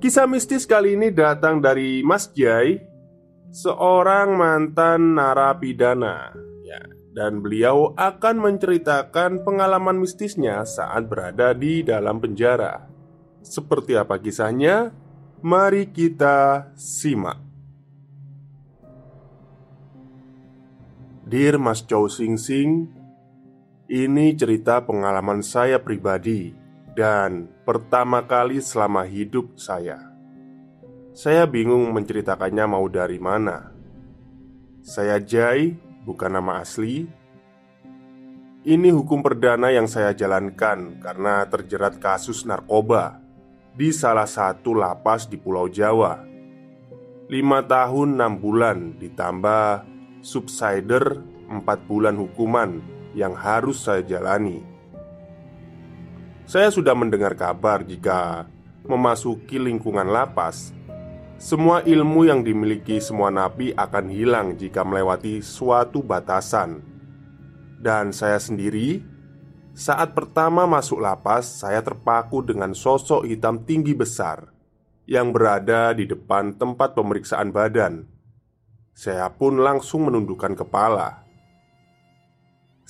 Kisah mistis kali ini datang dari Mas Jai, seorang mantan narapidana, ya, dan beliau akan menceritakan pengalaman mistisnya saat berada di dalam penjara. Seperti apa kisahnya? Mari kita simak. Dear Mas Chow Sing Sing, ini cerita pengalaman saya pribadi dan pertama kali selama hidup saya. Saya bingung menceritakannya mau dari mana. Saya Jai, bukan nama asli. Ini hukum perdana yang saya jalankan karena terjerat kasus narkoba di salah satu lapas di Pulau Jawa. Lima tahun enam bulan ditambah subsider empat bulan hukuman yang harus saya jalani. Saya sudah mendengar kabar jika memasuki lingkungan lapas, semua ilmu yang dimiliki semua napi akan hilang jika melewati suatu batasan. Dan saya sendiri, saat pertama masuk lapas, saya terpaku dengan sosok hitam tinggi besar yang berada di depan tempat pemeriksaan badan. Saya pun langsung menundukkan kepala.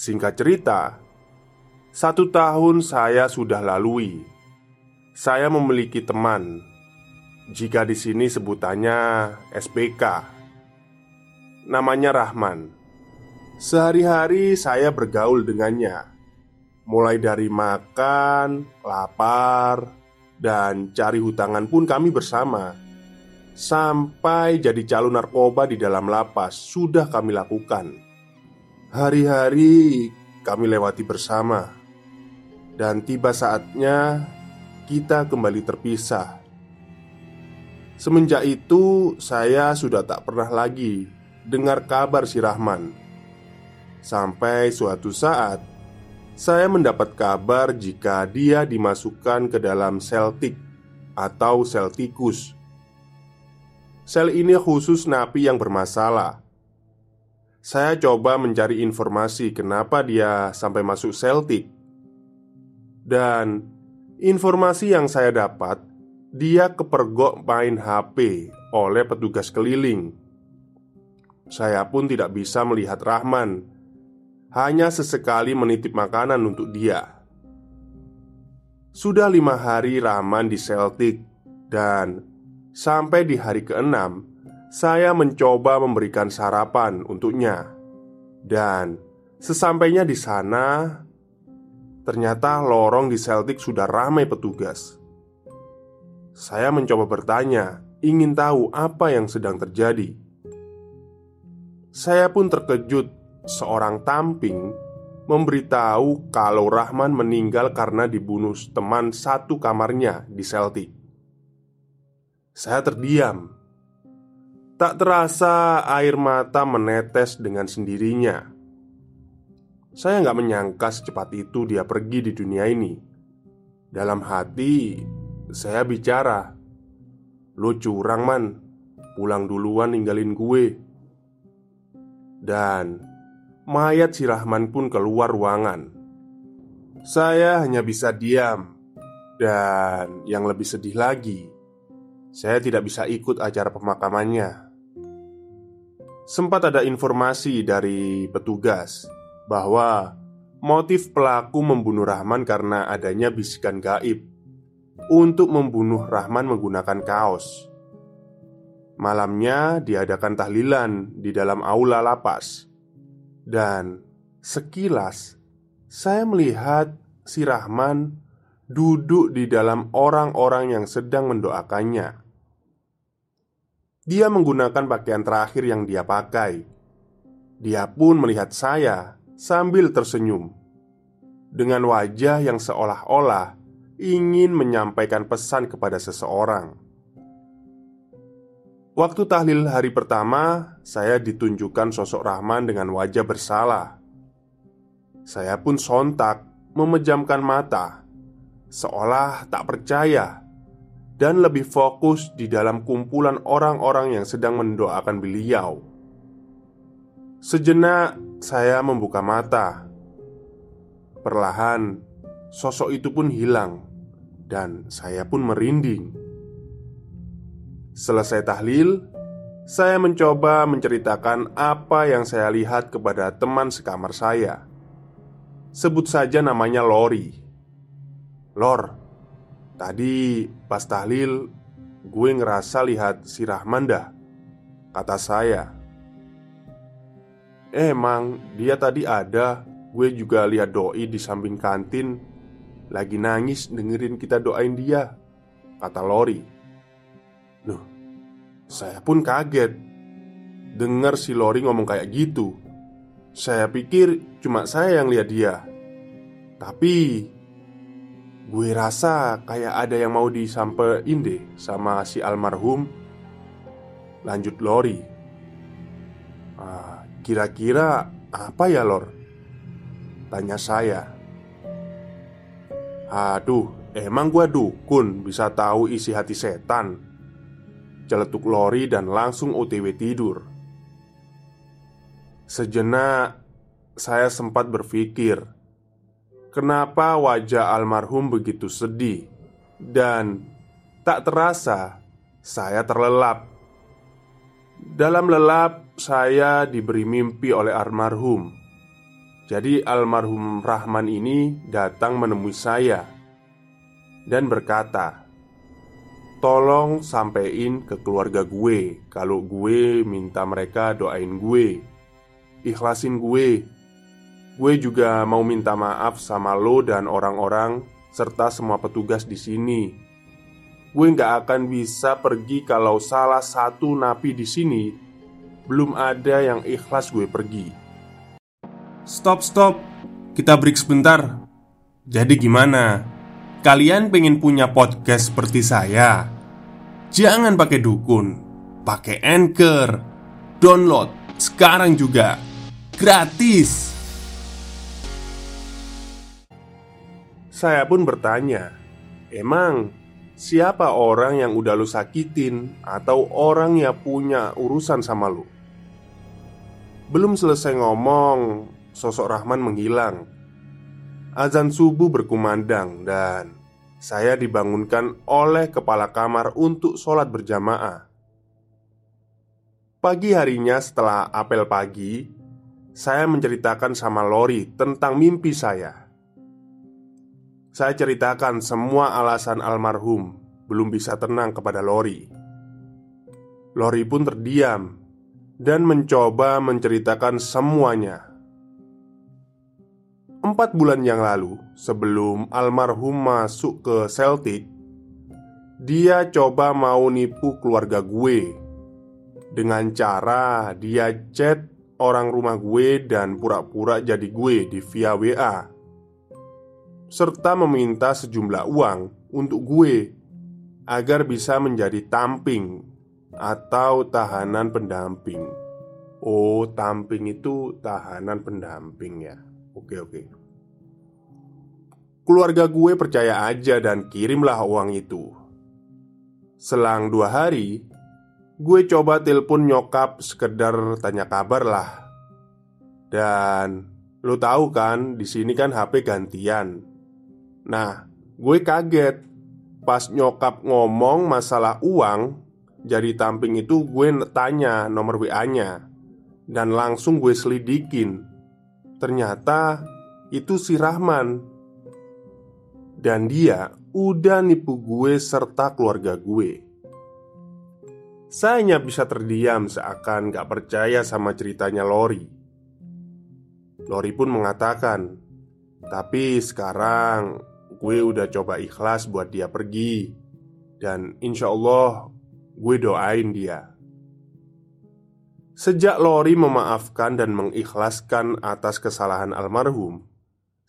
Singkat cerita, satu tahun saya sudah lalui. Saya memiliki teman. Jika di sini sebutannya SPK. Namanya Rahman. Sehari-hari saya bergaul dengannya. Mulai dari makan, lapar, dan cari hutangan pun kami bersama. Sampai jadi calon narkoba di dalam lapas sudah kami lakukan. Hari-hari kami lewati bersama dan tiba saatnya kita kembali terpisah. Semenjak itu, saya sudah tak pernah lagi dengar kabar si Rahman. Sampai suatu saat, saya mendapat kabar jika dia dimasukkan ke dalam sel tik atau sel tikus. Sel ini khusus napi yang bermasalah. Saya coba mencari informasi kenapa dia sampai masuk sel tik dan informasi yang saya dapat, dia kepergok main HP oleh petugas keliling. Saya pun tidak bisa melihat Rahman, hanya sesekali menitip makanan untuk dia. Sudah lima hari Rahman di Celtic dan sampai di hari keenam saya mencoba memberikan sarapan untuknya. Dan sesampainya di sana, Ternyata lorong di Celtic sudah ramai petugas. Saya mencoba bertanya, ingin tahu apa yang sedang terjadi. Saya pun terkejut. Seorang tamping memberitahu kalau Rahman meninggal karena dibunuh teman satu kamarnya di Celtic. Saya terdiam. Tak terasa air mata menetes dengan sendirinya Saya nggak menyangka secepat itu dia pergi di dunia ini. Dalam hati Saya bicara Lo curang man. Pulang duluan ninggalin gue. Dan Mayat si Rahman pun keluar ruangan. Saya hanya bisa diam. Dan yang lebih sedih lagi Saya tidak bisa ikut acara pemakamannya. Sempat ada informasi dari petugas bahwa motif pelaku membunuh Rahman karena adanya bisikan gaib untuk membunuh Rahman menggunakan kaos. Malamnya diadakan tahlilan di dalam aula lapas, dan sekilas saya melihat si Rahman duduk di dalam orang-orang yang sedang mendoakannya. Dia menggunakan pakaian terakhir yang dia pakai. Dia pun melihat saya sambil tersenyum dengan wajah yang seolah-olah ingin menyampaikan pesan kepada seseorang. Waktu tahlil hari pertama, saya ditunjukkan sosok Rahman dengan wajah bersalah. Saya pun sontak memejamkan mata, seolah tak percaya dan lebih fokus di dalam kumpulan orang-orang yang sedang mendoakan beliau. Sejenak saya membuka mata. Perlahan, sosok itu pun hilang, dan saya pun merinding. Selesai tahlil, saya mencoba menceritakan apa yang saya lihat kepada teman sekamar saya. Sebut saja namanya Lori. Lor, Tadi pas tahlil Gue ngerasa lihat si Rahman dah Kata saya Emang dia tadi ada. Gue juga lihat doi di samping kantin. Lagi nangis dengerin kita doain dia Kata Lori. Loh Saya pun kaget. Dengar si Lori ngomong kayak gitu. Saya pikir cuma saya yang lihat dia. Tapi Gue rasa kayak ada yang mau disampein deh sama si almarhum. Lanjut Lori. Ah, Kira-kira apa ya Lor? Tanya saya. Aduh, emang gue dukun bisa tahu isi hati setan? Celetuk Lori dan langsung otw tidur. Sejenak saya sempat berpikir Kenapa wajah almarhum begitu sedih? Dan tak terasa saya terlelap Dalam lelap saya diberi mimpi oleh almarhum Jadi almarhum Rahman ini datang menemui saya Dan berkata Tolong sampein ke keluarga gue Kalau gue minta mereka doain gue Ikhlasin gue Gue juga mau minta maaf sama lo dan orang-orang serta semua petugas di sini. Gue nggak akan bisa pergi kalau salah satu napi di sini belum ada yang ikhlas gue pergi. Stop, stop. Kita break sebentar. Jadi gimana? Kalian pengen punya podcast seperti saya? Jangan pakai dukun, pakai anchor. Download sekarang juga. Gratis. Saya pun bertanya, "Emang siapa orang yang udah lu sakitin atau orang yang punya urusan sama lu?" Belum selesai ngomong, sosok Rahman menghilang. Azan subuh berkumandang dan saya dibangunkan oleh kepala kamar untuk sholat berjamaah. Pagi harinya setelah apel pagi, saya menceritakan sama Lori tentang mimpi saya. Saya ceritakan semua alasan almarhum belum bisa tenang kepada Lori. Lori pun terdiam dan mencoba menceritakan semuanya. Empat bulan yang lalu, sebelum almarhum masuk ke Celtic, dia coba mau nipu keluarga gue dengan cara dia chat orang rumah gue dan pura-pura jadi gue di via WA serta meminta sejumlah uang untuk gue agar bisa menjadi tamping atau tahanan pendamping. Oh, tamping itu tahanan pendamping ya. Oke, oke. Keluarga gue percaya aja dan kirimlah uang itu. Selang dua hari, gue coba telepon nyokap sekedar tanya kabar lah. Dan lo tahu kan, di sini kan HP gantian. Nah, gue kaget. Pas nyokap ngomong masalah uang jadi tamping itu gue tanya nomor WA-nya Dan langsung gue selidikin. Ternyata itu si Rahman. Dan dia udah nipu gue serta keluarga gue. Saya hanya bisa terdiam seakan gak percaya sama ceritanya Lori. Lori pun mengatakan Tapi sekarang gue udah coba ikhlas buat dia pergi. Dan insya Allah gue doain dia. Sejak Lori memaafkan dan mengikhlaskan atas kesalahan almarhum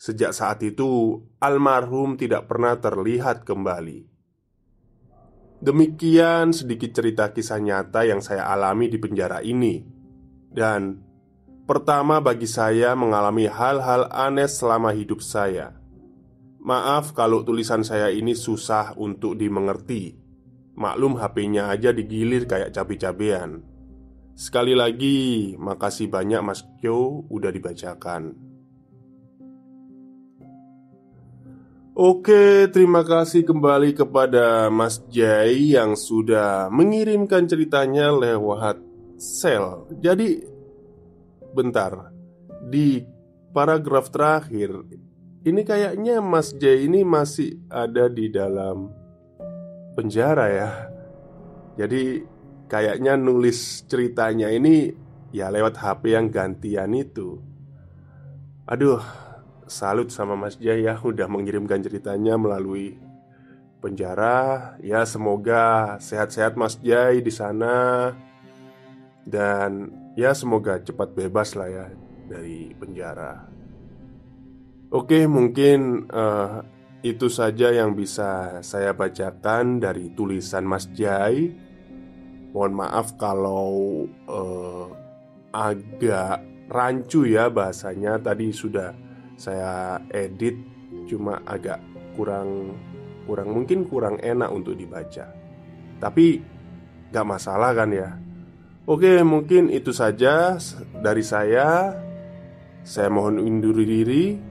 Sejak saat itu almarhum tidak pernah terlihat kembali. Demikian sedikit cerita kisah nyata yang saya alami di penjara ini. Dan pertama bagi saya mengalami hal-hal aneh selama hidup saya Maaf kalau tulisan saya ini susah untuk dimengerti. Maklum HP-nya aja digilir kayak cabe-cabean. Sekali lagi, makasih banyak Mas Kyo udah dibacakan. Oke, terima kasih kembali kepada Mas Jai yang sudah mengirimkan ceritanya lewat sel. Jadi, bentar, di paragraf terakhir ini kayaknya Mas J ini masih ada di dalam penjara ya. Jadi kayaknya nulis ceritanya ini ya lewat HP yang gantian itu. Aduh, salut sama Mas J ya udah mengirimkan ceritanya melalui penjara. Ya semoga sehat-sehat Mas J di sana. Dan ya semoga cepat bebas lah ya dari penjara Oke, mungkin uh, itu saja yang bisa saya bacakan dari tulisan Mas Jai. Mohon maaf kalau uh, agak rancu ya bahasanya. Tadi sudah saya edit, cuma agak kurang kurang mungkin kurang enak untuk dibaca. Tapi gak masalah kan ya. Oke, mungkin itu saja dari saya. Saya mohon undur diri.